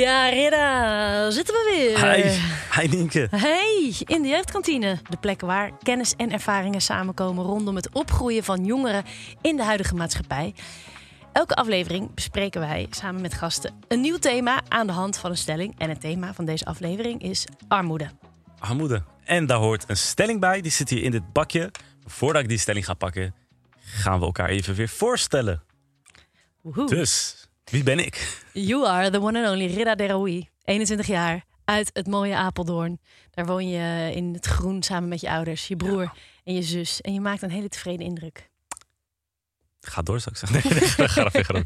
Ja, Ridda, zitten we weer. Hi, hi Nienke. Hey, in de jeugdkantine. De plek waar kennis en ervaringen samenkomen rondom het opgroeien van jongeren in de huidige maatschappij. Elke aflevering bespreken wij samen met gasten een nieuw thema aan de hand van een stelling. En het thema van deze aflevering is armoede. Armoede. En daar hoort een stelling bij, die zit hier in dit bakje. Voordat ik die stelling ga pakken, gaan we elkaar even weer voorstellen. Woehoe. Dus, wie ben ik? You are the one and only Ridda Deraoui, 21 jaar, uit het mooie Apeldoorn. Daar woon je in het groen samen met je ouders, je broer en je zus. En je maakt een hele tevreden indruk. Ga door, zou ik zeggen. Nee, nee.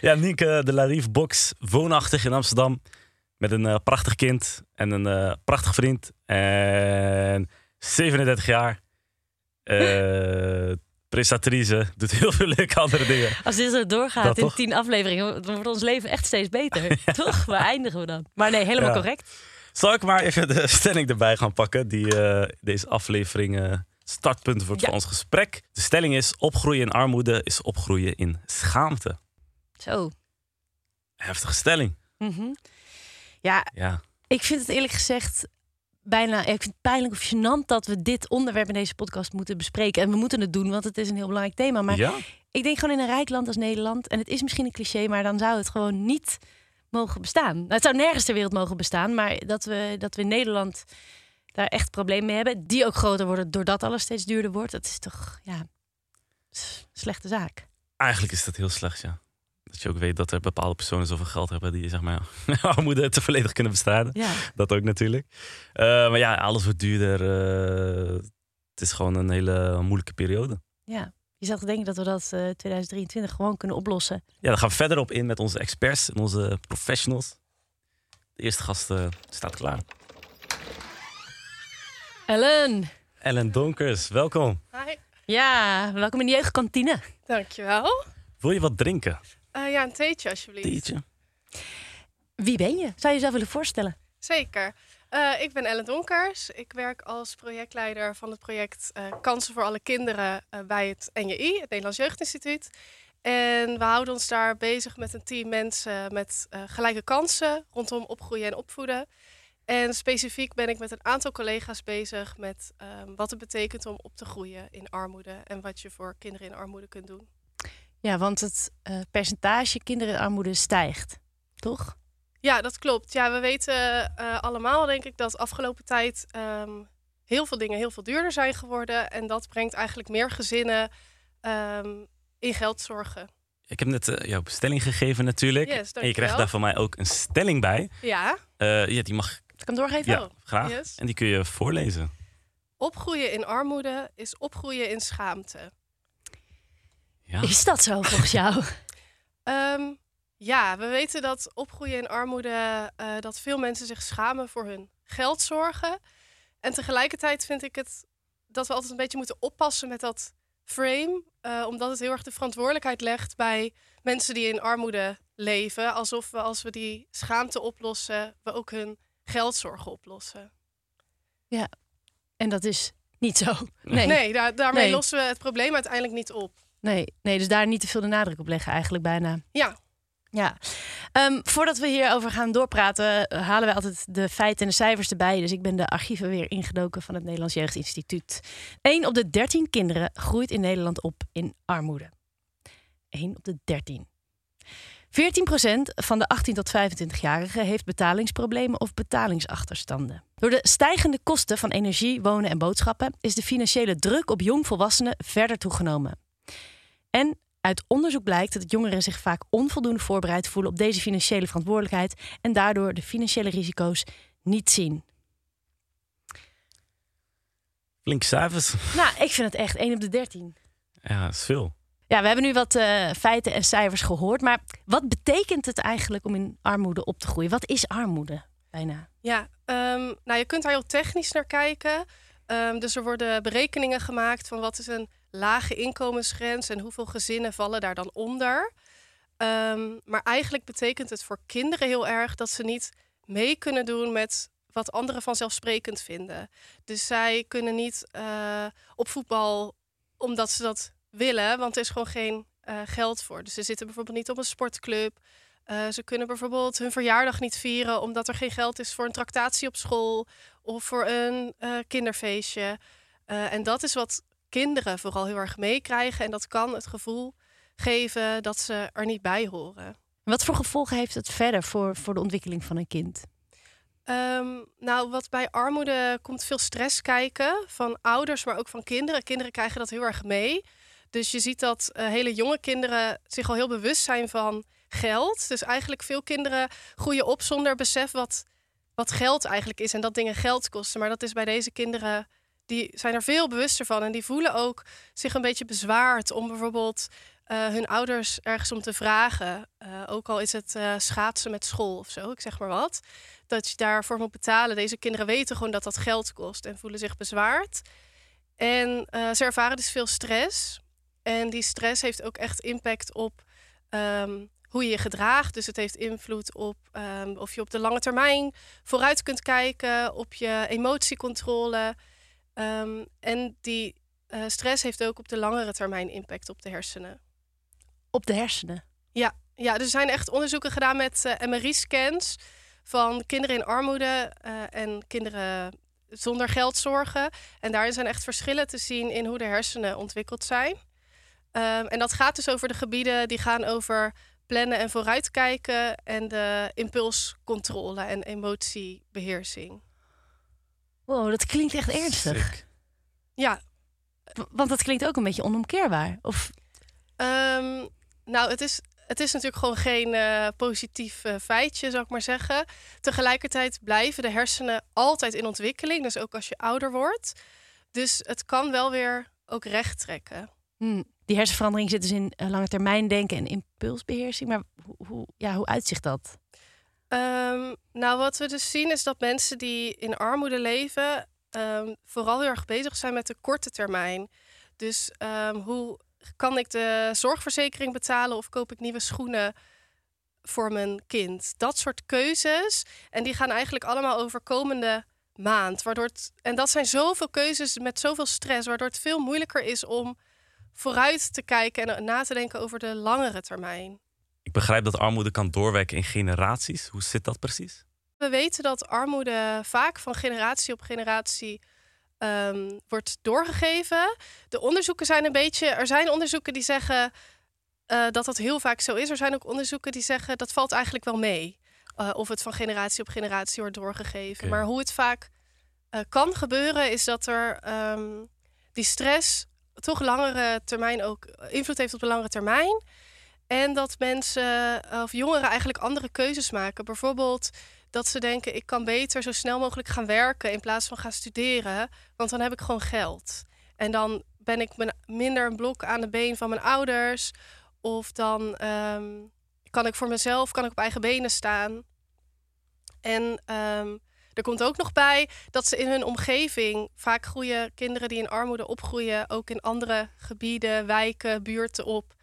Ja, Nienke de Larief Box, woonachtig in Amsterdam. Met een eh, prachtig kind en een eh prachtig vriend. En 37 jaar. Eh prestatrice, doet heel veel leuke andere dingen. Als dit zo doorgaat Dat in toch? tien afleveringen, dan wordt ons leven echt steeds beter. Toch? Waar eindigen we dan? Maar nee, helemaal Ja. correct. Zal ik maar even de stelling erbij gaan pakken, die eh, deze aflevering eh, startpunt wordt Ja. voor ons gesprek. De stelling is: opgroeien in armoede is opgroeien in schaamte. Zo. Heftige stelling. Mhm. Ja, Ja, ik vind het eerlijk gezegd bijna. Ik vind het pijnlijk of gênant dat we dit onderwerp in deze podcast moeten bespreken. En we moeten het doen, want het is een heel belangrijk thema. Maar ja? ik denk gewoon in een rijk land als Nederland. En het is misschien een cliché, maar dan zou het gewoon niet mogen bestaan. Nou, het zou nergens ter wereld mogen bestaan. Maar dat we, dat we in Nederland daar echt problemen mee hebben. Die ook groter worden doordat alles steeds duurder wordt. Dat is toch, ja, slechte zaak. Eigenlijk is dat heel slecht, ja. Dat je ook weet dat er bepaalde personen zoveel geld hebben die zeg maar armoede te volledig kunnen bestrijden. Ja. Dat ook natuurlijk. Eh, maar ja, alles wordt duurder. eh, het is gewoon een hele moeilijke periode. Ja, je zou toch denken dat we dat eh 2023 gewoon kunnen oplossen. Ja, daar gaan we verder op in met onze experts en onze professionals. De eerste gast eh, staat klaar. Ellen, Ellen Donkers, welkom. Hi, ja, welkom in de jeugdkantine. dankjewel. Wil je wat drinken? Eh ja, een theetje alsjeblieft. Theetje? Wie ben je? Zou je jezelf willen voorstellen? Zeker. Eh, ik ben Ellen Donkers. Ik werk als projectleider van het project eh, Kansen voor alle kinderen bij het NJI, het Nederlands Jeugdinstituut. En we houden ons daar bezig met een team mensen met eh, gelijke kansen rondom opgroeien en opvoeden. En specifiek ben ik met een aantal collega's bezig met ehm, wat het betekent om op te groeien in armoede en wat je voor kinderen in armoede kunt doen. Ja, want het eh, percentage kinderen in armoede stijgt, toch? Ja, dat klopt. Ja, we weten eh, allemaal, denk ik, dat afgelopen tijd ehm, heel veel dingen heel veel duurder zijn geworden. En dat brengt eigenlijk meer gezinnen ehm, in geldzorgen. Ik heb net eh, jouw bestelling gegeven natuurlijk. Yes, en je krijgt daar van mij ook een stelling bij. Ja, Eh, ja, die mag ik hem doorgeven? ja, graag. yes. En die kun je voorlezen. opgroeien in armoede is opgroeien in schaamte. Ja. Is dat zo volgens jou? Ehm, ja, we weten dat opgroeien in armoede, eh, dat veel mensen zich schamen voor hun geldzorgen. En tegelijkertijd vind ik het dat we altijd een beetje moeten oppassen met dat frame. eh, omdat het heel erg de verantwoordelijkheid legt bij mensen die in armoede leven. Alsof we als we die schaamte oplossen, we ook hun geldzorgen oplossen. En dat is niet zo. Nee. Nee, daar, daarmee Nee. lossen we het probleem uiteindelijk niet op. Nee, nee, dus daar niet te veel de nadruk op leggen eigenlijk bijna. Ja, Ja. Ehm, voordat we hierover gaan doorpraten, eh, halen we altijd de feiten en de cijfers erbij. Dus ik ben de archieven weer ingedoken van het Nederlands Jeugdinstituut. 1 op de 13 kinderen groeit in Nederland op in armoede. 1 op de 13. 14% van de 18 tot 25-jarigen heeft betalingsproblemen of betalingsachterstanden. Door de stijgende kosten van energie, wonen en boodschappen is de financiële druk op jongvolwassenen verder toegenomen. En uit onderzoek blijkt dat jongeren zich vaak onvoldoende voorbereid voelen op deze financiële verantwoordelijkheid en daardoor de financiële risico's niet zien. Flinke cijfers. Nou, ik vind het echt 1 op de 13. Ja, dat is veel. Ja, we hebben nu wat eh, feiten en cijfers gehoord, maar wat betekent het eigenlijk om in armoede op te groeien? Wat is armoede bijna? Ja, ehm, nou je kunt daar heel technisch naar kijken. Ehm, dus er worden berekeningen gemaakt van wat is een lage inkomensgrens en hoeveel gezinnen vallen daar dan onder. Ehm, maar eigenlijk betekent het voor kinderen heel erg dat ze niet mee kunnen doen met wat anderen vanzelfsprekend vinden. Dus zij kunnen niet eh, op voetbal omdat ze dat willen, want er is gewoon geen eh, geld voor. Dus ze zitten bijvoorbeeld niet op een sportclub. Eh, ze kunnen bijvoorbeeld hun verjaardag niet vieren omdat er geen geld is voor een tractatie op school of voor een kinderfeestje. En dat is wat kinderen vooral heel erg meekrijgen. En dat kan het gevoel geven dat ze er niet bij horen. Wat voor gevolgen heeft het verder voor, voor de ontwikkeling van een kind? Ehm, nou, wat bij armoede komt veel stress kijken van ouders, maar ook van kinderen. Kinderen krijgen dat heel erg mee. Dus je ziet dat uh, hele jonge kinderen zich al heel bewust zijn van geld. Dus eigenlijk veel kinderen groeien op zonder besef wat, wat geld eigenlijk is en dat dingen geld kosten. Maar dat is bij deze kinderen, die zijn er veel bewuster van en die voelen ook zich een beetje bezwaard om bijvoorbeeld uh, hun ouders ergens om te vragen. Uh, ook al is het uh, schaatsen met school of zo, ik zeg maar wat. Dat je daarvoor moet betalen. Deze kinderen weten gewoon dat dat geld kost en voelen zich bezwaard. En ze ervaren dus veel stress. En die stress heeft ook echt impact op um, hoe je je gedraagt. Dus het heeft invloed op um, of je op de lange termijn vooruit kunt kijken, op je emotiecontrole. Um, en die uh, stress heeft ook op de langere termijn impact op de hersenen. Op de hersenen? Ja, ja er zijn echt onderzoeken gedaan met uh, MRI-scans van kinderen in armoede uh, en kinderen zonder geldzorgen. En daarin zijn echt verschillen te zien in hoe de hersenen ontwikkeld zijn. Um, en dat gaat dus over de gebieden die gaan over plannen en vooruitkijken en de impulscontrole en emotiebeheersing. Wow, dat klinkt echt ernstig. Sick. Ja. Want dat klinkt ook een beetje onomkeerbaar. Of... Um, nou, het is, het is natuurlijk gewoon geen uh, positief uh, feitje, zou ik maar zeggen. Tegelijkertijd blijven de hersenen altijd in ontwikkeling, dus ook als je ouder wordt. Dus het kan wel weer ook recht trekken. Hmm. Die hersenverandering zit dus in uh, lange termijn denken en impulsbeheersing. Maar hoe, hoe, ja, hoe uitzicht dat? Um, nou, wat we dus zien is dat mensen die in armoede leven... Um, vooral heel erg bezig zijn met de korte termijn. Dus um, hoe kan ik de zorgverzekering betalen of koop ik nieuwe schoenen voor mijn kind? Dat soort keuzes. En die gaan eigenlijk allemaal over komende maand. Waardoor het, en dat zijn zoveel keuzes met zoveel stress, waardoor het veel moeilijker is om vooruit te kijken en na te denken over de langere termijn. Ik begrijp dat armoede kan doorwerken in generaties. Hoe zit dat precies? We weten dat armoede vaak van generatie op generatie um, wordt doorgegeven. De onderzoeken zijn een beetje. Er zijn onderzoeken die zeggen uh, dat dat heel vaak zo is. Er zijn ook onderzoeken die zeggen dat valt eigenlijk wel mee. Uh, of het van generatie op generatie wordt doorgegeven. Okay. Maar hoe het vaak uh, kan gebeuren, is dat er um, die stress toch langere termijn ook invloed heeft op de langere termijn. En dat mensen of jongeren eigenlijk andere keuzes maken. Bijvoorbeeld dat ze denken: ik kan beter zo snel mogelijk gaan werken in plaats van gaan studeren, want dan heb ik gewoon geld. En dan ben ik minder een blok aan de been van mijn ouders. Of dan um, kan ik voor mezelf kan ik op eigen benen staan. En um, er komt ook nog bij dat ze in hun omgeving vaak groeien kinderen die in armoede opgroeien, ook in andere gebieden, wijken, buurten op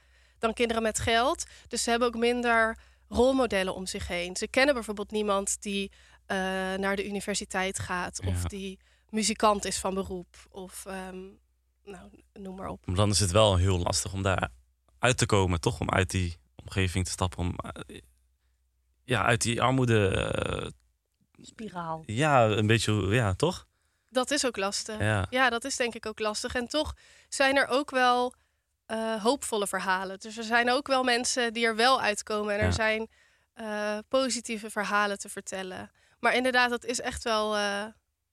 dan kinderen met geld. Dus ze hebben ook minder rolmodellen om zich heen. Ze kennen bijvoorbeeld niemand die uh, naar de universiteit gaat ja. of die muzikant is van beroep of um, nou, noem maar op. Maar dan is het wel heel lastig om daar uit te komen, toch? Om uit die omgeving te stappen, om uh, ja, uit die armoede. Uh, Spiraal. Ja, een beetje, ja, toch? Dat is ook lastig. Ja. ja, dat is denk ik ook lastig. En toch zijn er ook wel uh, hoopvolle verhalen. Dus er zijn ook wel mensen die er wel uitkomen. En er Ja. zijn uh, positieve verhalen te vertellen. Maar inderdaad, dat is echt wel... Uh,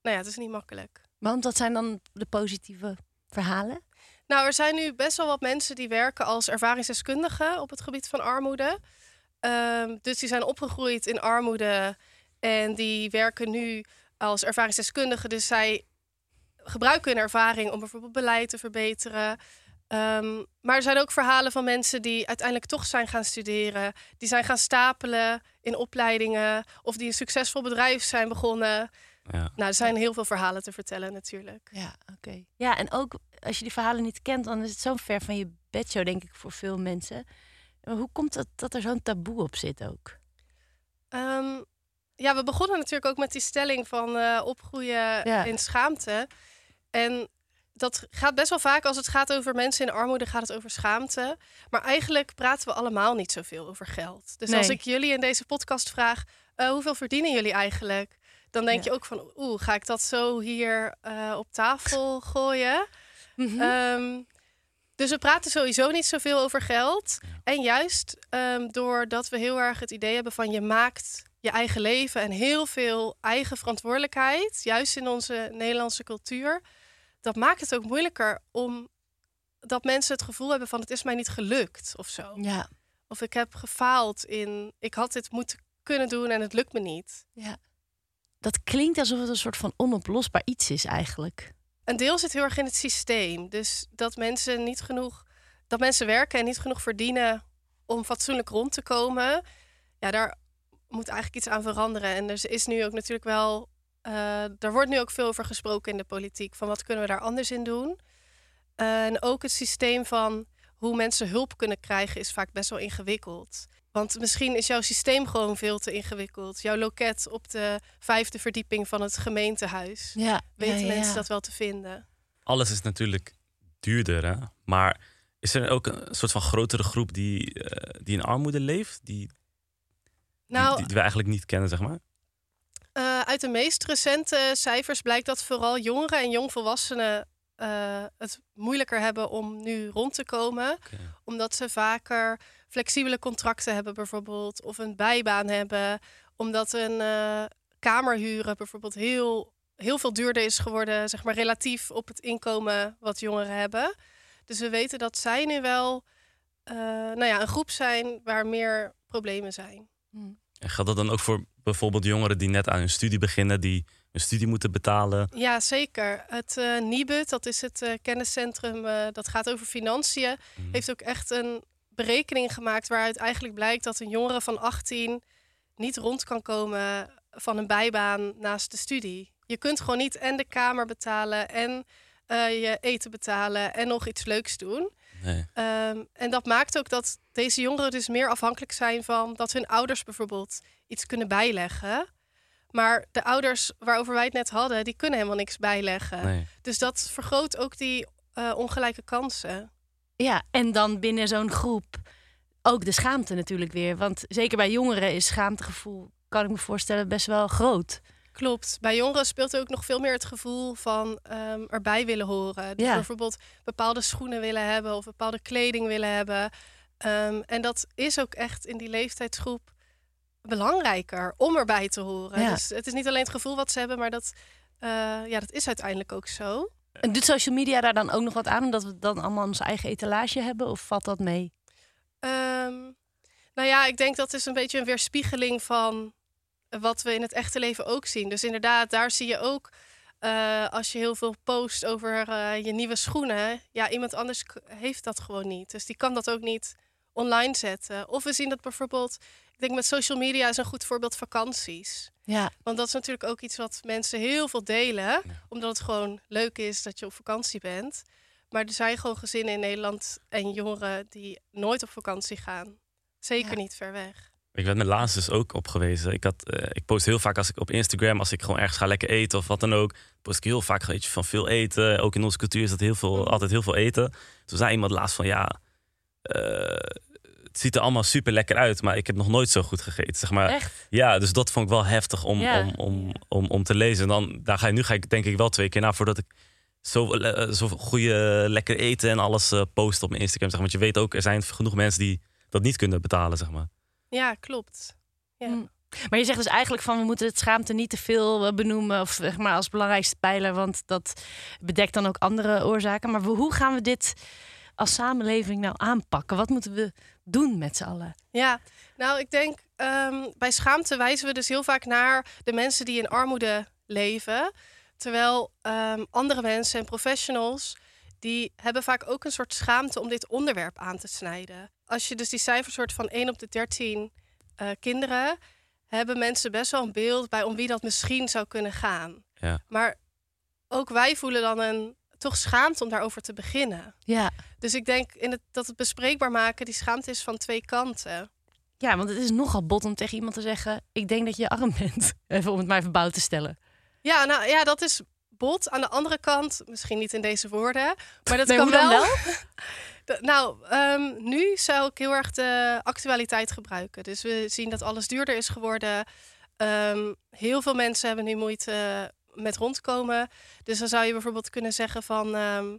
nou ja, het is niet makkelijk. Want wat zijn dan de positieve verhalen? Nou, er zijn nu best wel wat mensen die werken als ervaringsdeskundigen op het gebied van armoede. Um, dus die zijn opgegroeid in armoede en die werken nu als ervaringsdeskundigen. Dus zij gebruiken hun ervaring om bijvoorbeeld beleid te verbeteren. Um, maar er zijn ook verhalen van mensen die uiteindelijk toch zijn gaan studeren. Die zijn gaan stapelen in opleidingen. Of die een succesvol bedrijf zijn begonnen. Ja. Nou, er zijn heel veel verhalen te vertellen natuurlijk. Ja, oké. Okay. Ja, en ook als je die verhalen niet kent, dan is het zo ver van je bedshow, denk ik, voor veel mensen. Maar hoe komt het dat er zo'n taboe op zit ook? Um, ja, we begonnen natuurlijk ook met die stelling van uh, opgroeien ja. in schaamte. En dat gaat best wel vaak als het gaat over mensen in armoede, gaat het over schaamte. Maar eigenlijk praten we allemaal niet zoveel over geld. Dus als ik jullie in deze podcast vraag, eh, hoeveel verdienen jullie eigenlijk? Dan denk Ja. je ook van, oeh, ga ik dat zo hier eh, op tafel gooien? Mhm. Ehm, dus we praten sowieso niet zoveel over geld. En juist ehm, doordat we heel erg het idee hebben van je maakt je eigen leven en heel veel eigen verantwoordelijkheid, juist in onze Nederlandse cultuur, dat maakt het ook moeilijker om dat mensen het gevoel hebben van het is mij niet gelukt of zo. ja. Of ik heb gefaald in ik had dit moeten kunnen doen en het lukt me niet. Dat klinkt alsof het een soort van onoplosbaar iets is eigenlijk. Een deel zit heel erg in het systeem. Dus dat mensen niet genoeg, dat mensen werken en niet genoeg verdienen om fatsoenlijk rond te komen. Ja, daar moet eigenlijk iets aan veranderen. En er is nu ook natuurlijk wel, eh er wordt nu ook veel over gesproken in de politiek. Van wat kunnen we daar anders in doen? en ook het systeem van hoe mensen hulp kunnen krijgen is vaak best wel ingewikkeld. Want misschien is jouw systeem gewoon veel te ingewikkeld. Jouw loket op de vijfde verdieping van het gemeentehuis Ja, weten ja, ja, mensen dat wel te vinden. Alles is natuurlijk duurder, hè? Maar is er ook een soort van grotere groep die, eh, die in armoede leeft? Die, die, Nou, die, die we eigenlijk niet kennen, zeg maar? Eh, uit de meest recente cijfers blijkt dat vooral jongeren en jongvolwassenen eh, het moeilijker hebben om nu rond te komen. Omdat ze vaker flexibele contracten hebben bijvoorbeeld. Of een bijbaan hebben. Omdat een eh kamer huren bijvoorbeeld heel, heel veel duurder is geworden. Zeg maar relatief op het inkomen wat jongeren hebben. Dus we weten dat zij nu wel eh, nou ja, een groep zijn waar meer problemen zijn. En geldt dat dan ook voor bijvoorbeeld jongeren die net aan hun studie beginnen, die hun studie moeten betalen? Ja, zeker. Het eh NIBUD, dat is het eh, kenniscentrum eh, dat gaat over financiën, Mhm. heeft ook echt een berekening gemaakt waaruit eigenlijk blijkt dat een jongere van 18 niet rond kan komen van een bijbaan naast de studie. Je kunt gewoon niet en de kamer betalen en je eten betalen en nog iets leuks doen. Nee. Ehm, en dat maakt ook dat deze jongeren dus meer afhankelijk zijn van dat hun ouders bijvoorbeeld iets kunnen bijleggen. Maar de ouders waarover wij het net hadden, die kunnen helemaal niks bijleggen. nee. Dus dat vergroot ook die eh, ongelijke kansen. Ja, en dan binnen zo'n groep ook de schaamte natuurlijk weer. Want zeker bij jongeren is schaamtegevoel, kan ik me voorstellen, best wel groot. Klopt. Bij jongeren speelt ook nog veel meer het gevoel van ehm, erbij willen horen. Dus Ja. bijvoorbeeld bepaalde schoenen willen hebben of bepaalde kleding willen hebben. Ehm, en dat is ook echt in die leeftijdsgroep belangrijker om erbij te horen. Ja. Dus het is niet alleen het gevoel wat ze hebben, maar dat, eh, ja, dat is uiteindelijk ook zo. En doet social media daar dan ook nog wat aan, omdat we dan allemaal onze eigen etalage hebben? Of valt dat mee? Ehm, nou ja, ik denk dat is een beetje een weerspiegeling van wat we in het echte leven ook zien. Dus inderdaad, daar zie je ook eh, als je heel veel post over eh, je nieuwe schoenen. Ja, iemand anders heeft dat gewoon niet. Dus die kan dat ook niet online zetten. Of we zien dat bijvoorbeeld, ik denk met social media is een goed voorbeeld vakanties. Ja, Want dat is natuurlijk ook iets wat mensen heel veel delen. Omdat het gewoon leuk is dat je op vakantie bent. Maar er zijn gewoon gezinnen in Nederland en jongeren die nooit op vakantie gaan. Zeker Ja. niet ver weg. Ik werd me laatst dus ook op gewezen. Ik, had, eh, ik post heel vaak als ik op Instagram, als ik gewoon ergens ga lekker eten of wat dan ook, post ik heel vaak weet je, van veel eten. Ook in onze cultuur is dat heel veel, Mhm. altijd heel veel eten. Toen zei iemand laatst van ja, eh, het ziet er allemaal super lekker uit, maar ik heb nog nooit zo goed gegeten. Zeg maar. echt. Ja, dus dat vond ik wel heftig om, Ja. om, om, om, om te lezen. En dan, daar ga je, nu ga ik denk ik wel twee keer na voordat ik zo, eh, zo goede lekker eten en alles post op mijn Instagram. Zeg maar. Want je weet ook, er zijn genoeg mensen die dat niet kunnen betalen. Zeg maar. Ja, klopt. Ja. Mm. Maar je zegt dus eigenlijk van we moeten het schaamte niet te veel eh, benoemen of zeg maar als belangrijkste pijler, want dat bedekt dan ook andere oorzaken. Maar hoe gaan we dit als samenleving nou aanpakken? Wat moeten we doen met z'n allen? Ja, nou, ik denk ehm, bij schaamte wijzen we dus heel vaak naar de mensen die in armoede leven. Terwijl ehm, andere mensen en professionals, die hebben vaak ook een soort schaamte om dit onderwerp aan te snijden. Als je dus die cijfers hoort van 1 op de 13 eh, kinderen, hebben mensen best wel een beeld bij om wie dat misschien zou kunnen gaan. Ja. Maar ook wij voelen dan een toch schaamte om daarover te beginnen. Ja. Dus ik denk in het, dat het bespreekbaar maken, die schaamte is van twee kanten. ja, want het is nogal bot om tegen iemand te zeggen: ik denk dat je arm bent. Even om het maar even bouw te stellen. Ja, nou ja, dat is bot. Aan de andere kant, misschien niet in deze woorden, maar dat Nee, kan hoe dan wel. wel? Nou, ehm, nu zou ik heel erg de actualiteit gebruiken. Dus we zien dat alles duurder is geworden. Ehm, heel veel mensen hebben nu moeite met rondkomen. Dus dan zou je bijvoorbeeld kunnen zeggen van... ehm,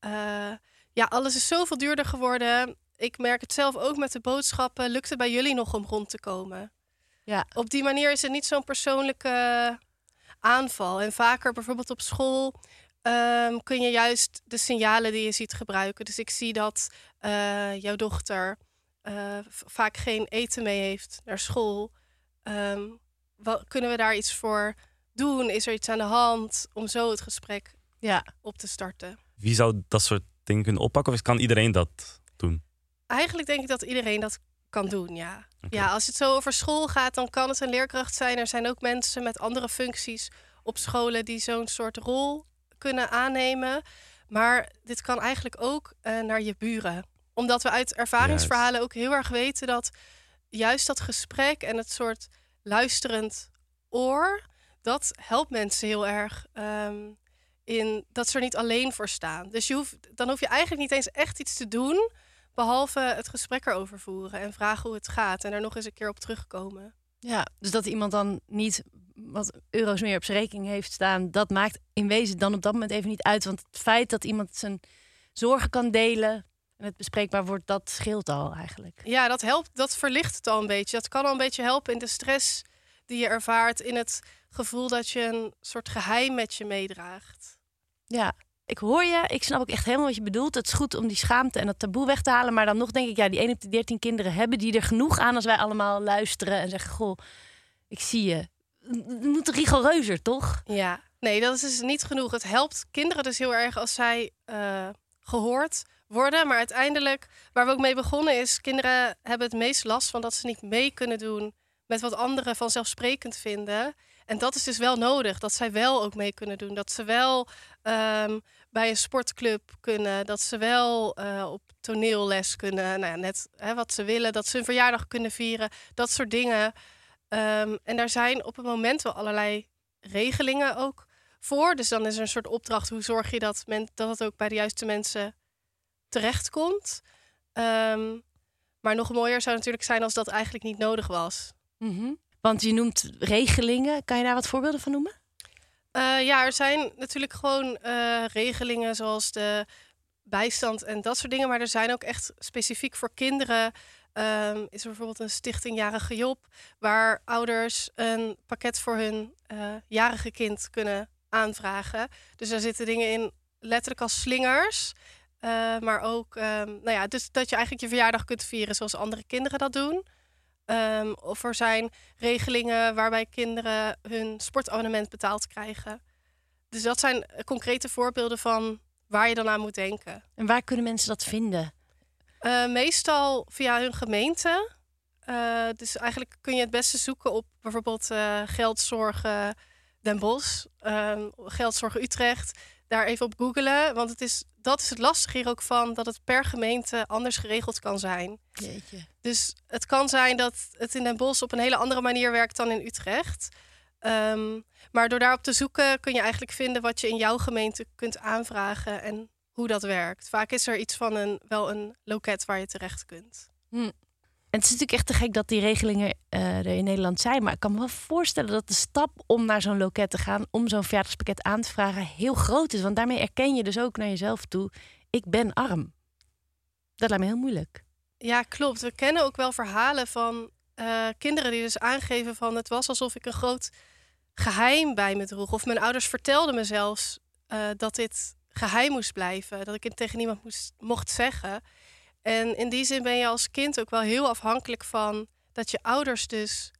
eh, ja, alles is zoveel duurder geworden. Ik merk het zelf ook met de boodschappen. Lukt het bij jullie nog om rond te komen? Ja. Op die manier is het niet zo'n persoonlijke aanval. En vaker bijvoorbeeld op school ehm, kun je juist de signalen die je ziet gebruiken. Dus ik zie dat eh, jouw dochter eh, vaak geen eten mee heeft naar school. Ehm, wat, kunnen we daar iets voor doen? Is er iets aan de hand om zo het gesprek Ja. op te starten? Wie zou dat soort dingen kunnen oppakken? Of kan iedereen dat doen? Eigenlijk denk ik dat iedereen dat kan doen, ja. Ja, als het zo over school gaat, dan kan het een leerkracht zijn. Er zijn ook mensen met andere functies op scholen die zo'n soort rol kunnen aannemen. Maar dit kan eigenlijk ook eh, naar je buren. Omdat we uit ervaringsverhalen ook heel erg weten dat juist dat gesprek en het soort luisterend oor, dat helpt mensen heel erg ehm, in dat ze er niet alleen voor staan. Dus je hoeft, dan hoef je eigenlijk niet eens echt iets te doen, behalve het gesprek erover voeren en vragen hoe het gaat en er nog eens een keer op terugkomen. Ja, dus dat iemand dan niet wat euro's meer op zijn rekening heeft staan, dat maakt in wezen dan op dat moment even niet uit. Want het feit dat iemand zijn zorgen kan delen en het bespreekbaar wordt, dat scheelt al eigenlijk. Ja, dat helpt, dat verlicht het al een beetje. Dat kan al een beetje helpen in de stress die je ervaart, in het gevoel dat je een soort geheim met je meedraagt. Ja, ik hoor je. Ik snap ook echt helemaal wat je bedoelt. Het is goed om die schaamte en dat taboe weg te halen. Maar dan nog denk ik, ja, die 1 op de 13 kinderen hebben die er genoeg aan als wij allemaal luisteren en zeggen: Goh, ik zie je. Moet rigoureuzer, toch? Ja, nee, dat is dus niet genoeg. Het helpt kinderen dus heel erg als zij eh, gehoord worden. Maar uiteindelijk, waar we ook mee begonnen, is kinderen hebben het meest last van dat ze niet mee kunnen doen met wat anderen vanzelfsprekend vinden. En dat is dus wel nodig, dat zij wel ook mee kunnen doen. Dat ze wel ehm, bij een sportclub kunnen, dat ze wel eh, op toneelles kunnen, nou ja, net hè, wat ze willen, dat ze hun verjaardag kunnen vieren, dat soort dingen. Ehm, en daar zijn op het moment wel allerlei regelingen ook voor. Dus dan is er een soort opdracht. Hoe zorg je dat, men, dat het ook bij de juiste mensen terechtkomt? Ehm maar nog mooier zou natuurlijk zijn als dat eigenlijk niet nodig was. Mhm. Want je noemt regelingen. Kan je daar wat voorbeelden van noemen? Eh, ja, er zijn natuurlijk gewoon eh, regelingen zoals de bijstand en dat soort dingen. Maar er zijn ook echt specifiek voor kinderen. Ehm, is er bijvoorbeeld een stichting Jarige Job, waar ouders een pakket voor hun eh, jarige kind kunnen aanvragen. Dus daar zitten dingen in, letterlijk als slingers. eh, maar ook, ehm, nou ja, dus dat je eigenlijk je verjaardag kunt vieren zoals andere kinderen dat doen. Ehm, of er zijn regelingen waarbij kinderen hun sportabonnement betaald krijgen. Dus dat zijn eh, concrete voorbeelden van waar je dan aan moet denken. En waar kunnen mensen dat vinden? Eh, meestal via hun gemeente. Eh, dus eigenlijk kun je het beste zoeken op bijvoorbeeld eh geldzorgen Den Bosch, ehm, geldzorgen Utrecht. Daar even op googelen, want het is, dat is het lastige hier ook van, dat het per gemeente anders geregeld kan zijn. Jeetje. Dus het kan zijn dat het in Den Bosch op een hele andere manier werkt dan in Utrecht. Ehm, maar door daarop te zoeken kun je eigenlijk vinden wat je in jouw gemeente kunt aanvragen en hoe dat werkt. Vaak is er iets van een, wel een loket waar je terecht kunt. En het is natuurlijk echt te gek dat die regelingen eh, er in Nederland zijn. Maar ik kan me wel voorstellen dat de stap om naar zo'n loket te gaan, om zo'n verjaardagspakket aan te vragen, heel groot is. Want daarmee erken je dus ook naar jezelf toe: ik ben arm. Dat lijkt me heel moeilijk. Ja, klopt. We kennen ook wel verhalen van eh, kinderen die dus aangeven van het was alsof ik een groot geheim bij me droeg. Of mijn ouders vertelden me zelfs eh, dat dit geheim moest blijven. Dat ik het tegen niemand moest, mocht zeggen. En in die zin ben je als kind ook wel heel afhankelijk van dat je ouders dus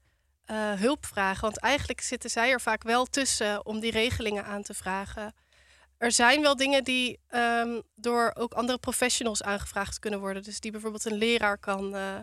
eh, hulp vragen. Want eigenlijk zitten zij er vaak wel tussen om die regelingen aan te vragen. Er zijn wel dingen die ehm, door ook andere professionals aangevraagd kunnen worden. Dus die bijvoorbeeld een leraar kan eh,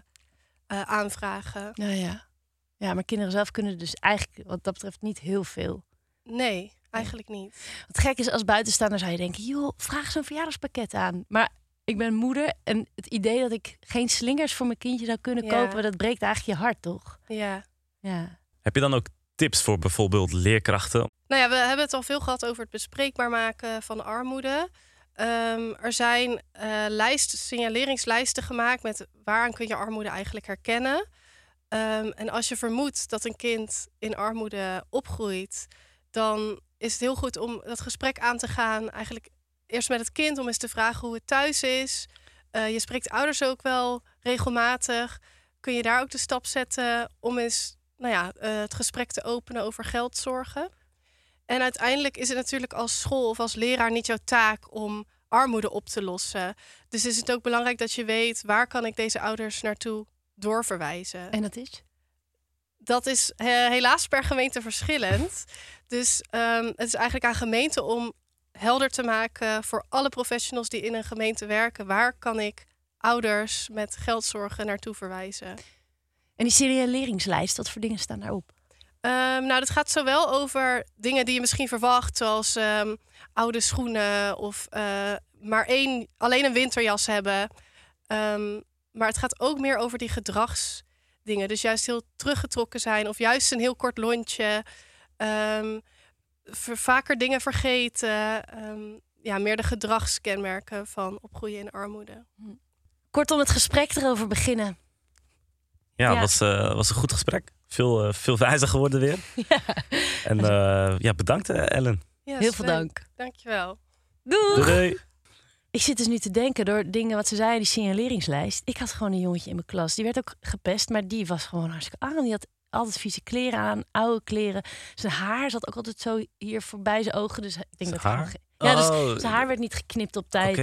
eh, aanvragen. Nou ja. Ja, maar kinderen zelf kunnen dus eigenlijk wat dat betreft niet heel veel. Nee, eigenlijk niet. Wat gek is, als buitenstaander zou je denken: joh, vraag zo'n verjaardagspakket aan. Maar ik ben moeder en het idee dat ik geen slingers voor mijn kindje zou kunnen Ja. kopen, dat breekt eigenlijk je hart, toch? Ja. Ja. Heb je dan ook tips voor bijvoorbeeld leerkrachten? Nou ja, we hebben het al veel gehad over het bespreekbaar maken van armoede. Ehm, er zijn uh, lijst, signaleringslijsten gemaakt met waaraan kun je armoede eigenlijk herkennen. Ehm, en als je vermoedt dat een kind in armoede opgroeit, dan is het heel goed om dat gesprek aan te gaan. Eigenlijk eerst met het kind om eens te vragen hoe het thuis is. Uh, je spreekt ouders ook wel regelmatig. Kun je daar ook de stap zetten om eens nou ja, uh, het gesprek te openen over geldzorgen? En uiteindelijk is het natuurlijk als school of als leraar niet jouw taak om armoede op te lossen. Dus is het ook belangrijk dat je weet waar kan ik deze ouders naartoe doorverwijzen. En dat is? Dat is helaas per gemeente verschillend. Dus um, het is eigenlijk aan gemeenten om helder te maken voor alle professionals die in een gemeente werken. Waar kan ik ouders met geldzorgen naartoe verwijzen? En die signaleringslijst, wat voor dingen staan daarop? Um, nou, dat gaat zowel over dingen die je misschien verwacht, zoals um, oude schoenen of uh, maar één, alleen een winterjas hebben. Um, maar het gaat ook meer over die gedragsdingen. Dus juist heel teruggetrokken zijn of juist een heel kort lontje. vaker dingen vergeten. ja, meer de gedragskenmerken van opgroeien in armoede. Hm. Kortom, het gesprek erover beginnen. Ja, ja. Was, uh, was een goed gesprek veel, uh, veel wijzer geworden weer. Ja. En uh, ja, bedankt Ellen. Ja, Heel veel dank. Dankjewel. Doei. Doei. Ik zit dus nu te denken door dingen wat ze zeiden, die signaleringslijst. Ik had gewoon een jongetje in mijn klas. Die werd ook gepest, maar die was gewoon hartstikke aan. Die had altijd vieze kleren aan, oude kleren. Zijn haar zat ook altijd zo hier voorbij zijn ogen. Dus ik denk dat haar? Ja, dus Oh. zijn haar werd niet geknipt op tijd.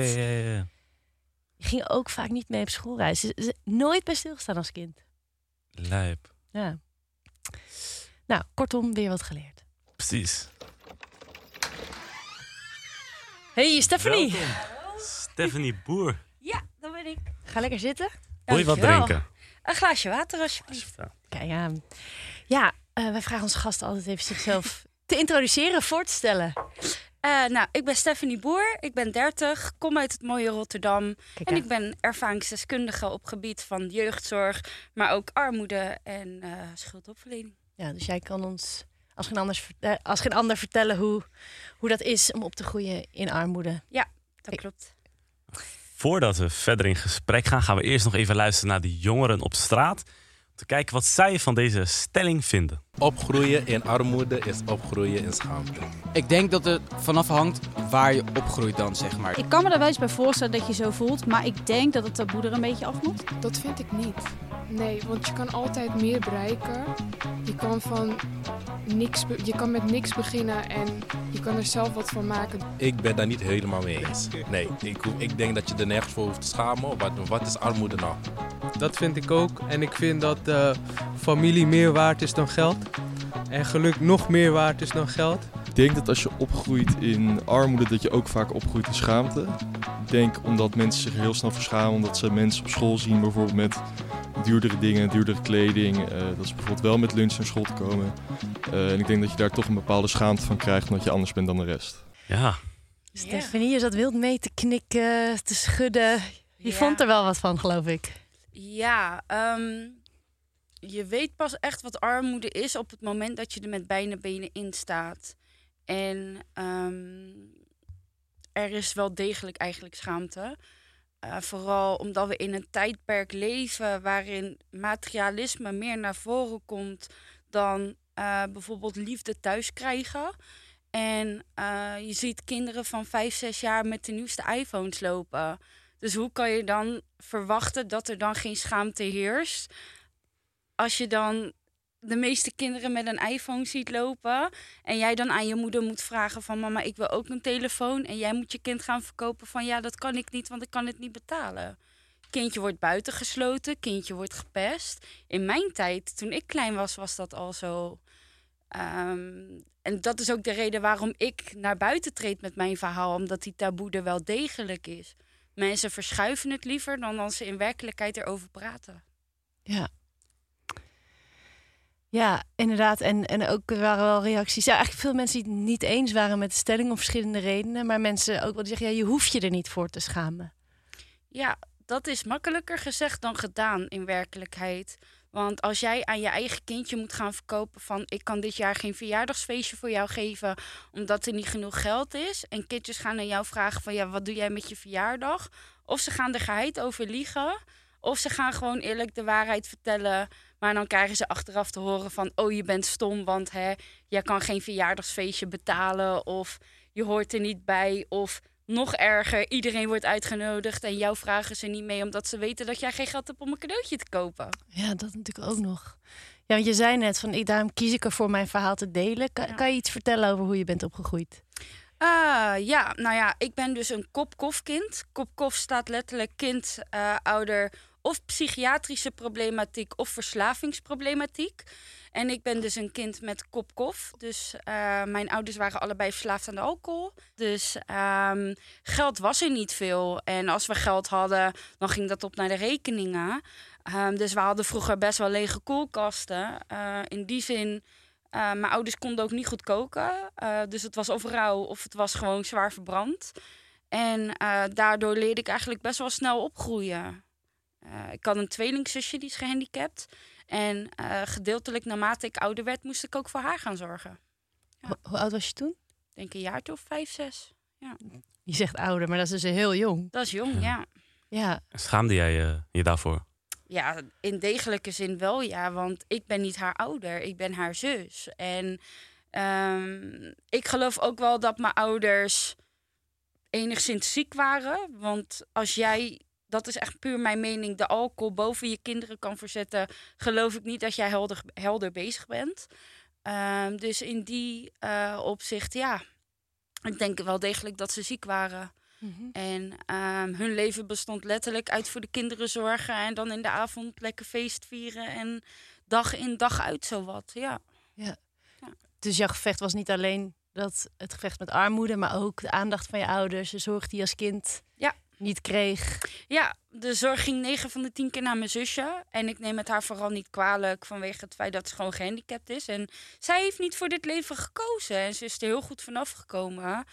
Ging ook vaak niet mee op schoolreis. Ze- ze- Nooit bij stilgestaan als kind. Lijp. Ja. Nou, kortom, weer wat geleerd. Precies. Hey, Stephanie. Welkom. Stephanie Boer. Ja, dat ben ik. Ga lekker zitten. Wil je wat Dankjewel. drinken? Een glaasje water alsjeblieft. Kijk, ja, ja eh, wij vragen onze gasten altijd even zichzelf te introduceren, voor te stellen. Eh, nou, ik ben Stephanie Boer, ik ben 30, kom uit het mooie Rotterdam. Kijk En aan. ik ben ervaringsdeskundige op gebied van jeugdzorg, maar ook armoede en eh schuldopverlening. Ja, dus jij kan ons als geen, anders, als geen ander vertellen hoe, hoe dat is om op te groeien in armoede. Dat Ik- klopt. Voordat we verder in gesprek gaan, gaan we eerst nog even luisteren naar die jongeren op straat. Om te kijken wat zij van deze stelling vinden. Opgroeien in armoede is opgroeien in schaamte. Ik denk dat het vanaf hangt waar je opgroeit dan, zeg maar. Ik kan me er wel eens bij voorstellen dat je zo voelt, maar ik denk dat het taboe er een beetje af moet. Dat vind ik niet. Nee, want je kan altijd meer bereiken. Je kan, van niks be- je kan met niks beginnen en je kan er zelf wat van maken. Ik ben daar niet helemaal mee eens. Nee, ik, ik denk dat je er nergens voor hoeft te schamen. Wat, wat is armoede nou? Dat vind ik ook. En ik vind dat eh, familie meer waard is dan geld. En geluk nog meer waard is dan geld. Ik denk dat als je opgroeit in armoede, dat je ook vaak opgroeit in schaamte. Ik denk omdat mensen zich heel snel verschamen, omdat ze mensen op school zien bijvoorbeeld met duurdere dingen, duurdere kleding. eh, dat ze bijvoorbeeld wel met lunch naar school te komen. Eh, en ik denk dat je daar toch een bepaalde schaamte van krijgt, omdat je anders bent dan de rest. Ja, Stephanie, je zat wild mee te knikken, te schudden. Je Ja. vond er wel wat van, geloof ik. Ja, ehm, je weet pas echt wat armoede is op het moment dat je er met beide benen in staat. En ehm, er is wel degelijk eigenlijk schaamte. Eh, vooral omdat we in een tijdperk leven waarin materialisme meer naar voren komt dan eh, bijvoorbeeld liefde thuis krijgen. En eh, je ziet kinderen van 5, 6 jaar met de nieuwste iPhones lopen. Dus hoe kan je dan verwachten dat er dan geen schaamte heerst? Als je dan de meeste kinderen met een iPhone ziet lopen en jij dan aan je moeder moet vragen van mama, ik wil ook een telefoon en jij moet je kind gaan verkopen van ja, dat kan ik niet, want ik kan het niet betalen. Kindje wordt buitengesloten, kindje wordt gepest. In mijn tijd, toen ik klein was, was dat al zo. Ehm, en dat is ook de reden waarom ik naar buiten treed met mijn verhaal, omdat die taboe er wel degelijk is. Mensen verschuiven het liever dan als ze in werkelijkheid erover praten. Ja. Ja, inderdaad. En, en ook er waren wel reacties. Ja, eigenlijk veel mensen die het niet eens waren met de stelling om verschillende redenen. Maar mensen ook wel die zeggen, ja, je hoeft je er niet voor te schamen. Ja, dat is makkelijker gezegd dan gedaan in werkelijkheid. Want als jij aan je eigen kindje moet gaan verkopen van ik kan dit jaar geen verjaardagsfeestje voor jou geven omdat er niet genoeg geld is. En kindjes gaan naar jou vragen van ja, wat doe jij met je verjaardag? Of ze gaan er geheid over liegen. Of ze gaan gewoon eerlijk de waarheid vertellen. Maar dan krijgen ze achteraf te horen van oh je bent stom want hè, jij kan geen verjaardagsfeestje betalen. Of je hoort er niet bij. Of nog erger, iedereen wordt uitgenodigd en jou vragen ze niet mee omdat ze weten dat jij geen geld hebt om een cadeautje te kopen. Ja, dat natuurlijk ook nog. Ja, want je zei net van, ik, daarom kies ik ervoor mijn verhaal te delen. Kan, kan je iets vertellen over hoe je bent opgegroeid? Ah, ja, nou ja, ik ben dus een kop-kof-kind. Kop-kof staat letterlijk kind, eh, ouder of psychiatrische problematiek of verslavingsproblematiek. En ik ben dus een kind met kop-kof. Dus eh, mijn ouders waren allebei verslaafd aan de alcohol. Dus ehm, geld was er niet veel. En als we geld hadden, dan ging dat op naar de rekeningen. Ehm, dus we hadden vroeger best wel lege koelkasten. Eh, in die zin, eh, mijn ouders konden ook niet goed koken. dus het was of rauw of het was gewoon zwaar verbrand. En daardoor leerde ik eigenlijk best wel snel opgroeien. Ik had een tweelingzusje die is gehandicapt. En uh, gedeeltelijk naarmate ik ouder werd, moest ik ook voor haar gaan zorgen. Ja. Hoe oud was je toen? Ik denk een jaar of vijf, zes. Ja. Je zegt ouder, maar dat is dus heel jong. Dat is jong, ja. ja. Schaamde jij je, je daarvoor? Ja, in degelijke zin wel, ja. Want ik ben niet haar ouder, ik ben haar zus. En um, ik geloof ook wel dat mijn ouders enigszins ziek waren. Want als jij dat is echt puur mijn mening, de alcohol boven je kinderen kan verzetten, geloof ik niet dat jij helder, helder bezig bent. Um, dus in die uh, opzicht, ja, ik denk wel degelijk dat ze ziek waren. Mm -hmm. En um, hun leven bestond letterlijk uit voor de kinderen zorgen en dan in de avond lekker feest vieren en dag in dag uit zowat. Ja. ja. ja. Dus jouw gevecht was niet alleen dat het gevecht met armoede, maar ook de aandacht van je ouders, de zorg die je als kind niet kreeg. Ja, de zorg ging 9 van de 10 keer naar mijn zusje. En ik neem het haar vooral niet kwalijk vanwege het feit dat ze gewoon gehandicapt is. En zij heeft niet voor dit leven gekozen. En ze is er heel goed vanaf gekomen.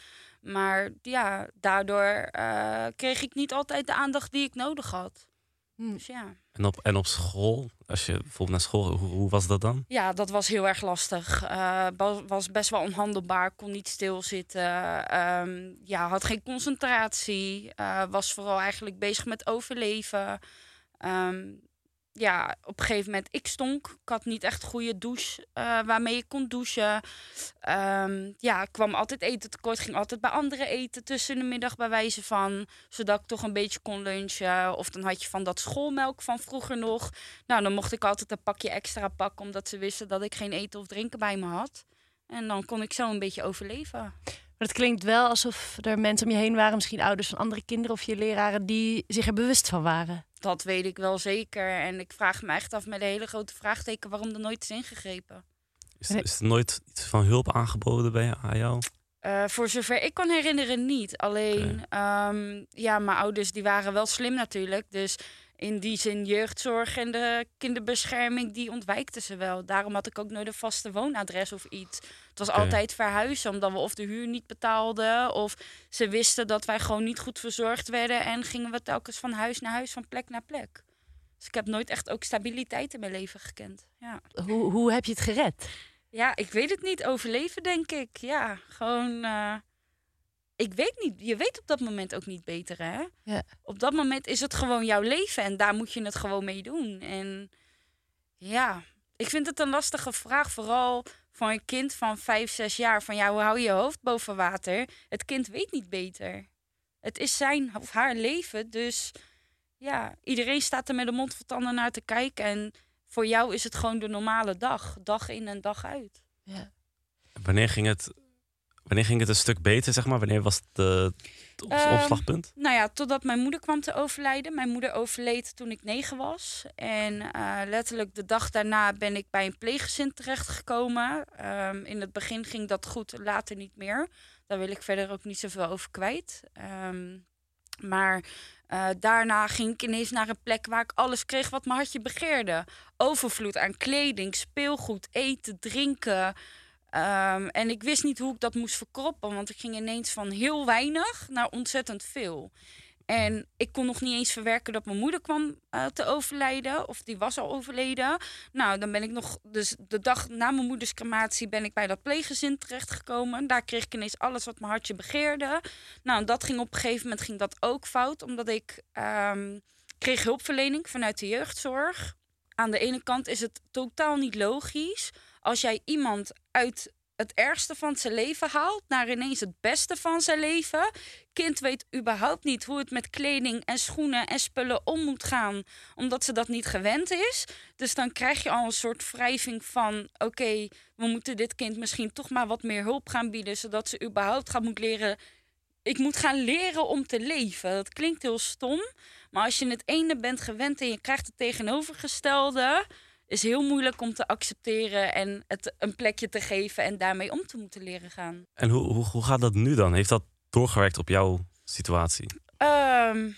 Maar ja, daardoor uh, kreeg ik niet altijd de aandacht die ik nodig had. Hm. Dus ja. En op, en op school, als je bijvoorbeeld naar school, hoe, hoe was dat dan? Ja, dat was heel erg lastig. Uh, was best wel onhandelbaar, kon niet stilzitten. Um, ja, had geen concentratie. Uh, was vooral eigenlijk bezig met overleven. Um, ja, op een gegeven moment, ik stonk. Ik had niet echt goede douche uh, waarmee je kon douchen. Um, ja, ik kwam altijd eten tekort. Ging altijd bij anderen eten tussen de middag bij wijze van. Zodat ik toch een beetje kon lunchen. Of dan had je van dat schoolmelk van vroeger nog. Nou, dan mocht ik altijd een pakje extra pakken. Omdat ze wisten dat ik geen eten of drinken bij me had. En dan kon ik zo een beetje overleven. Maar het klinkt wel alsof er mensen om je heen waren, misschien ouders van andere kinderen of je leraren, die zich er bewust van waren. Dat weet ik wel zeker. En ik vraag me echt af met een hele grote vraagteken waarom er nooit is ingegrepen. Is, is er nooit iets van hulp aangeboden bij jou? Uh, voor zover ik kan herinneren niet. Alleen, okay. um, ja, mijn ouders die waren wel slim natuurlijk. Dus in die zin jeugdzorg en de kinderbescherming, die ontwijkten ze wel. Daarom had ik ook nooit een vaste woonadres of iets. Het was okay. altijd verhuizen, omdat we of de huur niet betaalden... of ze wisten dat wij gewoon niet goed verzorgd werden... en gingen we telkens van huis naar huis, van plek naar plek. Dus ik heb nooit echt ook stabiliteit in mijn leven gekend. Ja. Hoe, hoe heb je het gered? Ja, ik weet het niet. Overleven, denk ik. Ja, gewoon... Uh, ik weet niet, je weet op dat moment ook niet beter, hè? Ja. Op dat moment is het gewoon jouw leven en daar moet je het gewoon mee doen. En ja, ik vind het een lastige vraag, vooral voor een kind van vijf, zes jaar. Van ja, hoe hou je je hoofd boven water? Het kind weet niet beter. Het is zijn of haar leven, dus ja, iedereen staat er met de mond vol tanden naar te kijken. En voor jou is het gewoon de normale dag, dag in en dag uit. Ja. Wanneer ging het Wanneer ging het een stuk beter, zeg maar? Wanneer was het uh, het op Um, opslagpunt? Nou ja, totdat mijn moeder kwam te overlijden. Mijn moeder overleed toen ik negen was. En uh, letterlijk de dag daarna ben ik bij een pleeggezin terechtgekomen. Um, in het begin ging dat goed, later niet meer. Daar wil ik verder ook niet zoveel over kwijt. Um, maar uh, daarna ging ik ineens naar een plek waar ik alles kreeg wat mijn hartje begeerde. Overvloed aan kleding, speelgoed, eten, drinken... Um, en ik wist niet hoe ik dat moest verkroppen, want ik ging ineens van heel weinig naar ontzettend veel. En ik kon nog niet eens verwerken dat mijn moeder kwam eh, te overlijden. Of die was al overleden. Nou, dan ben ik nog... Dus de dag na mijn moeders crematie ben ik bij dat pleeggezin terechtgekomen. Daar kreeg ik ineens alles wat mijn hartje begeerde. Nou, dat ging op een gegeven moment ging dat ook fout. Omdat ik ehm, kreeg hulpverlening vanuit de jeugdzorg. Aan de ene kant is het totaal niet logisch... als jij iemand uit het ergste van zijn leven haalt naar ineens het beste van zijn leven. Kind weet überhaupt niet hoe het met kleding en schoenen en spullen om moet gaan, omdat ze dat niet gewend is. Dus dan krijg je al een soort wrijving van: oké, we moeten dit kind misschien toch maar wat meer hulp gaan bieden, zodat ze überhaupt gaat moet leren. Ik moet gaan leren om te leven. Dat klinkt heel stom, maar als je het ene bent gewend en je krijgt het tegenovergestelde, is heel moeilijk om te accepteren en het een plekje te geven en daarmee om te moeten leren gaan. En hoe, hoe, hoe gaat dat nu dan? Heeft dat doorgewerkt op jouw situatie? Ehm,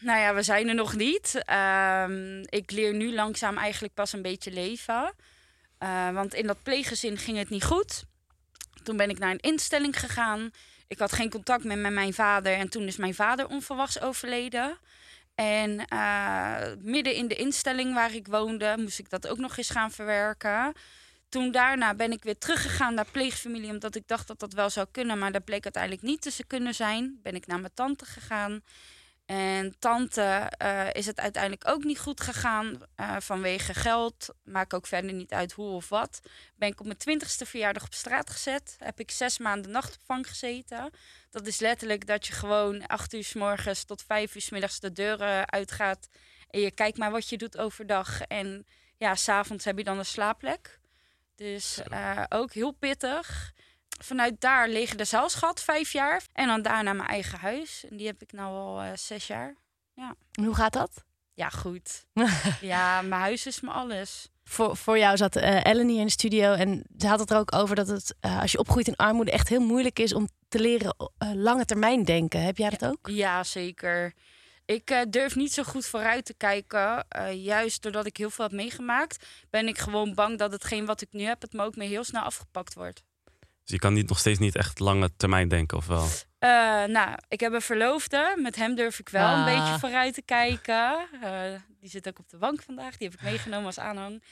nou ja, we zijn er nog niet. Ehm, ik leer nu langzaam eigenlijk pas een beetje leven. Uh, want in dat pleeggezin ging het niet goed. Toen ben ik naar een instelling gegaan. Ik had geen contact meer met mijn vader en toen is mijn vader onverwachts overleden. En uh, midden in de instelling waar ik woonde, moest ik dat ook nog eens gaan verwerken. Toen daarna ben ik weer teruggegaan naar pleegfamilie, omdat ik dacht dat dat wel zou kunnen. Maar dat bleek uiteindelijk niet te kunnen zijn. Ben ik naar mijn tante gegaan. En tante uh, is het uiteindelijk ook niet goed gegaan uh, vanwege geld. Maakt ook verder niet uit hoe of wat. Ben ik op mijn twintigste verjaardag op straat gezet. Heb ik zes maanden nachtopvang gezeten. Dat is letterlijk dat je gewoon acht uur s morgens tot vijf uur s middags de deuren uitgaat. En je kijkt maar wat je doet overdag. En ja, s'avonds heb je dan een slaapplek. Dus uh, ook heel pittig vanuit daar de zelfs gehad, vijf jaar. En dan daarna mijn eigen huis. En die heb ik nu al uh, zes jaar. Ja. En hoe gaat dat? Ja, goed. ja, mijn huis is me alles. Voor, voor jou zat uh, Ellen hier in de studio en ze had het er ook over dat het uh, als je opgroeit in armoede echt heel moeilijk is om te leren lange termijn denken. Heb jij dat ook? Ja, zeker. Ik durf niet zo goed vooruit te kijken. juist doordat ik heel veel heb meegemaakt, ben ik gewoon bang dat hetgeen wat ik nu heb, het me ook mee heel snel afgepakt wordt. Dus je kan niet, nog steeds niet echt lange termijn denken, of wel? Uh, nou, ik heb een verloofde. Met hem durf ik wel een beetje vooruit te kijken. Uh, die zit ook op de bank vandaag. Die heb ik meegenomen als aanhang.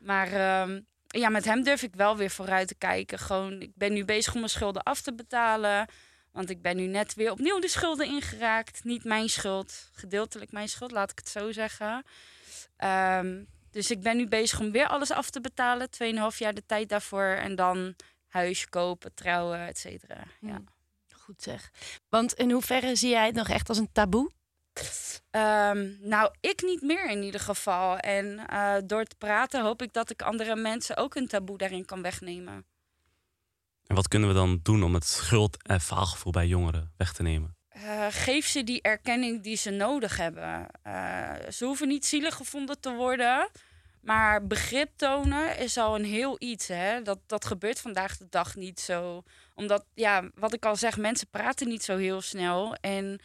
Maar uh, ja, met hem durf ik wel weer vooruit te kijken. Gewoon, ik ben nu bezig om mijn schulden af te betalen. Want ik ben nu net weer opnieuw de schulden ingeraakt. Niet mijn schuld, gedeeltelijk mijn schuld, laat ik het zo zeggen. Um, dus ik ben nu bezig om weer alles af te betalen. Tweeënhalf jaar de tijd daarvoor. En dan huis kopen, trouwen, et cetera. Ja. Hmm. Goed zeg. Want in hoeverre zie jij het nog echt als een taboe? Um, nou, ik niet meer in ieder geval. En uh, door te praten hoop ik dat ik andere mensen ook een taboe daarin kan wegnemen. En wat kunnen we dan doen om het schuld- en faalgevoel bij jongeren weg te nemen? Uh, geef ze die erkenning die ze nodig hebben. Uh, ze hoeven niet zielig gevonden te worden. Maar begrip tonen is al een heel iets. Hè? Dat, dat gebeurt vandaag de dag niet zo. Omdat, ja, wat ik al zeg, mensen praten niet zo heel snel. En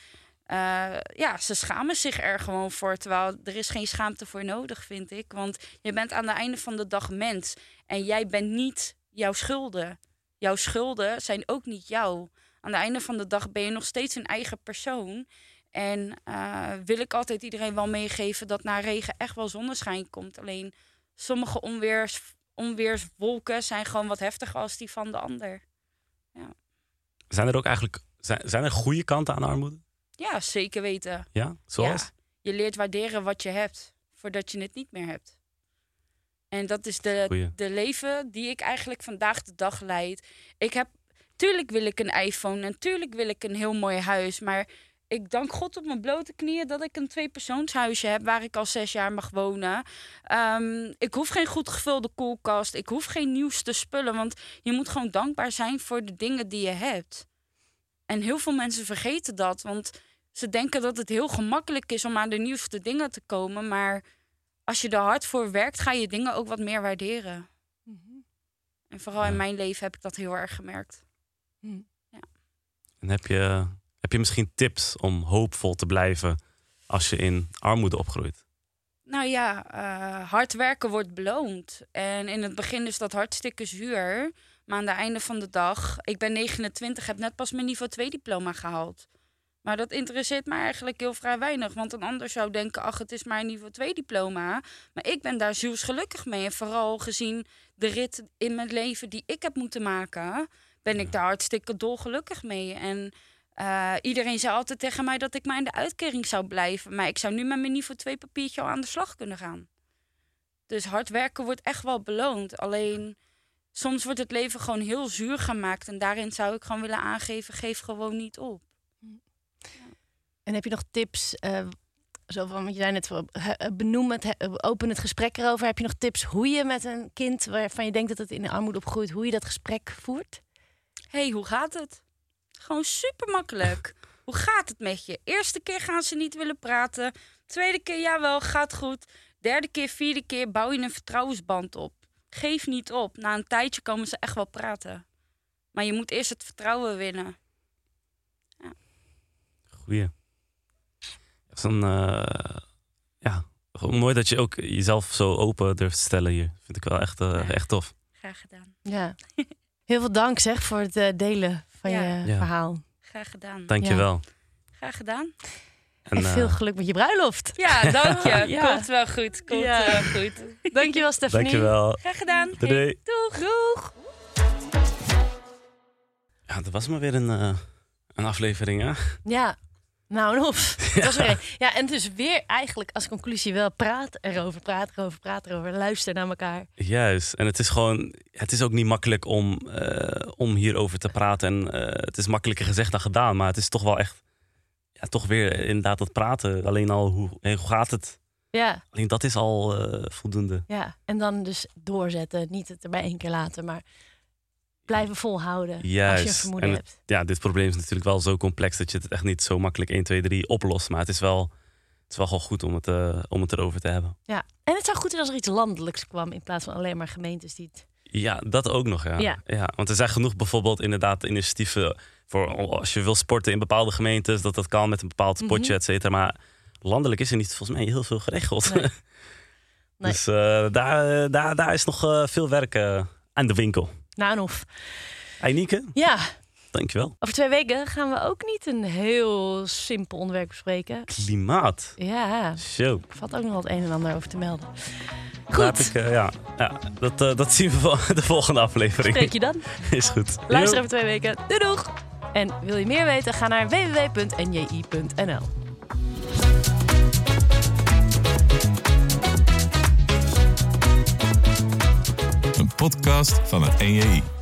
uh, ja, ze schamen zich er gewoon voor. Terwijl er is geen schaamte voor nodig, vind ik. Want je bent aan het einde van de dag mens. En jij bent niet jouw schulden. Jouw schulden zijn ook niet jou. Aan het einde van de dag ben je nog steeds een eigen persoon. En uh, wil ik altijd iedereen wel meegeven dat na regen echt wel zonneschijn komt. Alleen sommige onweers, onweerswolken zijn gewoon wat heftiger als die van de ander. Ja. Zijn er ook eigenlijk zijn, zijn er goede kanten aan armoede? Ja, zeker weten. Ja, zoals? Ja, je leert waarderen wat je hebt, voordat je het niet meer hebt. En dat is de, de leven die ik eigenlijk vandaag de dag leid. Ik heb, tuurlijk wil ik een iPhone en tuurlijk wil ik een heel mooi huis, maar ik dank God op mijn blote knieën dat ik een tweepersoonshuisje heb waar ik al zes jaar mag wonen. Um, ik hoef geen goed gevulde koelkast. Ik hoef geen nieuwste spullen. Want je moet gewoon dankbaar zijn voor de dingen die je hebt. En heel veel mensen vergeten dat. Want ze denken dat het heel gemakkelijk is om aan de nieuwste dingen te komen. Maar als je er hard voor werkt, ga je dingen ook wat meer waarderen. Mm -hmm. En vooral in mijn leven heb ik dat heel erg gemerkt. Mm. Ja. En heb je heb je misschien tips om hoopvol te blijven als je in armoede opgroeit? Nou ja, uh, hard werken wordt beloond. En in het begin is dat hartstikke zuur. Maar aan het einde van de dag, ik ben 29, heb net pas mijn niveau 2 diploma gehaald. Maar dat interesseert mij eigenlijk heel vrij weinig. Want een ander zou denken, ach, het is maar een niveau 2 diploma. Maar ik ben daar zielsgelukkig mee. En vooral gezien de rit in mijn leven die ik heb moeten maken... ben ik daar hartstikke dolgelukkig mee. En eh, iedereen zei altijd tegen mij dat ik maar in de uitkering zou blijven. Maar ik zou nu met mijn niveau 2 papiertje al aan de slag kunnen gaan. Dus hard werken wordt echt wel beloond. Alleen soms wordt het leven gewoon heel zuur gemaakt. En daarin zou ik gewoon willen aangeven: geef gewoon niet op. En heb je nog tips? eh, zo van, want je zei net, eh, benoem het, open het gesprek erover. Heb je nog tips hoe je met een kind waarvan je denkt dat het in de armoede opgroeit, hoe je dat gesprek voert? hey, hoe gaat het? Gewoon super makkelijk. hoe gaat het met je? Eerste keer gaan ze niet willen praten. Tweede keer, jawel, gaat goed. Derde keer, vierde keer bouw je een vertrouwensband op. Geef niet op. Na een tijdje komen ze echt wel praten. Maar je moet eerst het vertrouwen winnen. Goeie. Dat is een, eh, ja, gewoon mooi dat je ook jezelf zo open durft te stellen hier. Vind ik wel echt, eh, echt tof. Graag gedaan. Ja. Heel veel dank zeg voor het eh, delen van Ja. je Ja. verhaal. Graag gedaan. Dankjewel. Graag gedaan. En, En, veel eh, geluk met je bruiloft. Ja, dank je. Ja. Komt wel goed. Komt Ja. wel goed. Dankjewel Stephanie. Dankjewel. Graag gedaan. Doei, doei. Doeg. Doeg. Ja, dat was maar weer een, eh, een aflevering, hè? Ja, nou en of. Dat een. Ja, en dus weer eigenlijk als conclusie wel praat erover, praat erover, praat erover. Luister naar elkaar. Juist. En het is gewoon, het is ook niet makkelijk om, eh, om hierover te praten. En eh, het is makkelijker gezegd dan gedaan, maar het is toch wel echt, ja, toch weer inderdaad dat praten. Alleen al, hoe, hey, hoe gaat het? Ja, Alleen dat is al eh, voldoende. ja. En dan dus doorzetten. Niet het er bij één keer laten, maar blijven volhouden. Als je een Juist. vermoeden En hebt. ja, dit probleem is natuurlijk wel zo complex dat je het echt niet zo makkelijk 1, 2, 3 oplost. Maar het is wel, het is wel gewoon goed om het, eh, om het erover te hebben. Ja. En het zou goed zijn als er iets landelijks kwam in plaats van alleen maar gemeentes die het. Ja, dat ook nog, ja. Ja. Want er zijn genoeg bijvoorbeeld inderdaad initiatieven voor als je wil sporten in bepaalde gemeentes, dat dat kan met een bepaald Mhm. et cetera. Maar landelijk is er niet volgens mij heel veel geregeld. Nee. Nee. dus eh, daar, eh, daar, daar is nog veel werk aan de winkel. Nou en of. Hey Nieke, Ja, dankjewel. over twee weken gaan we ook niet een heel simpel onderwerp bespreken. Klimaat. Ja, Zo. valt ook nog het een en ander over te melden. Goed, ik, eh, ja, ja dat, eh, dat zien we wel de volgende aflevering. spreek je dan. Is goed. Luister over twee weken. Doei doeg! En wil je meer weten? Ga naar www.nji.nl. podcast van het NJI.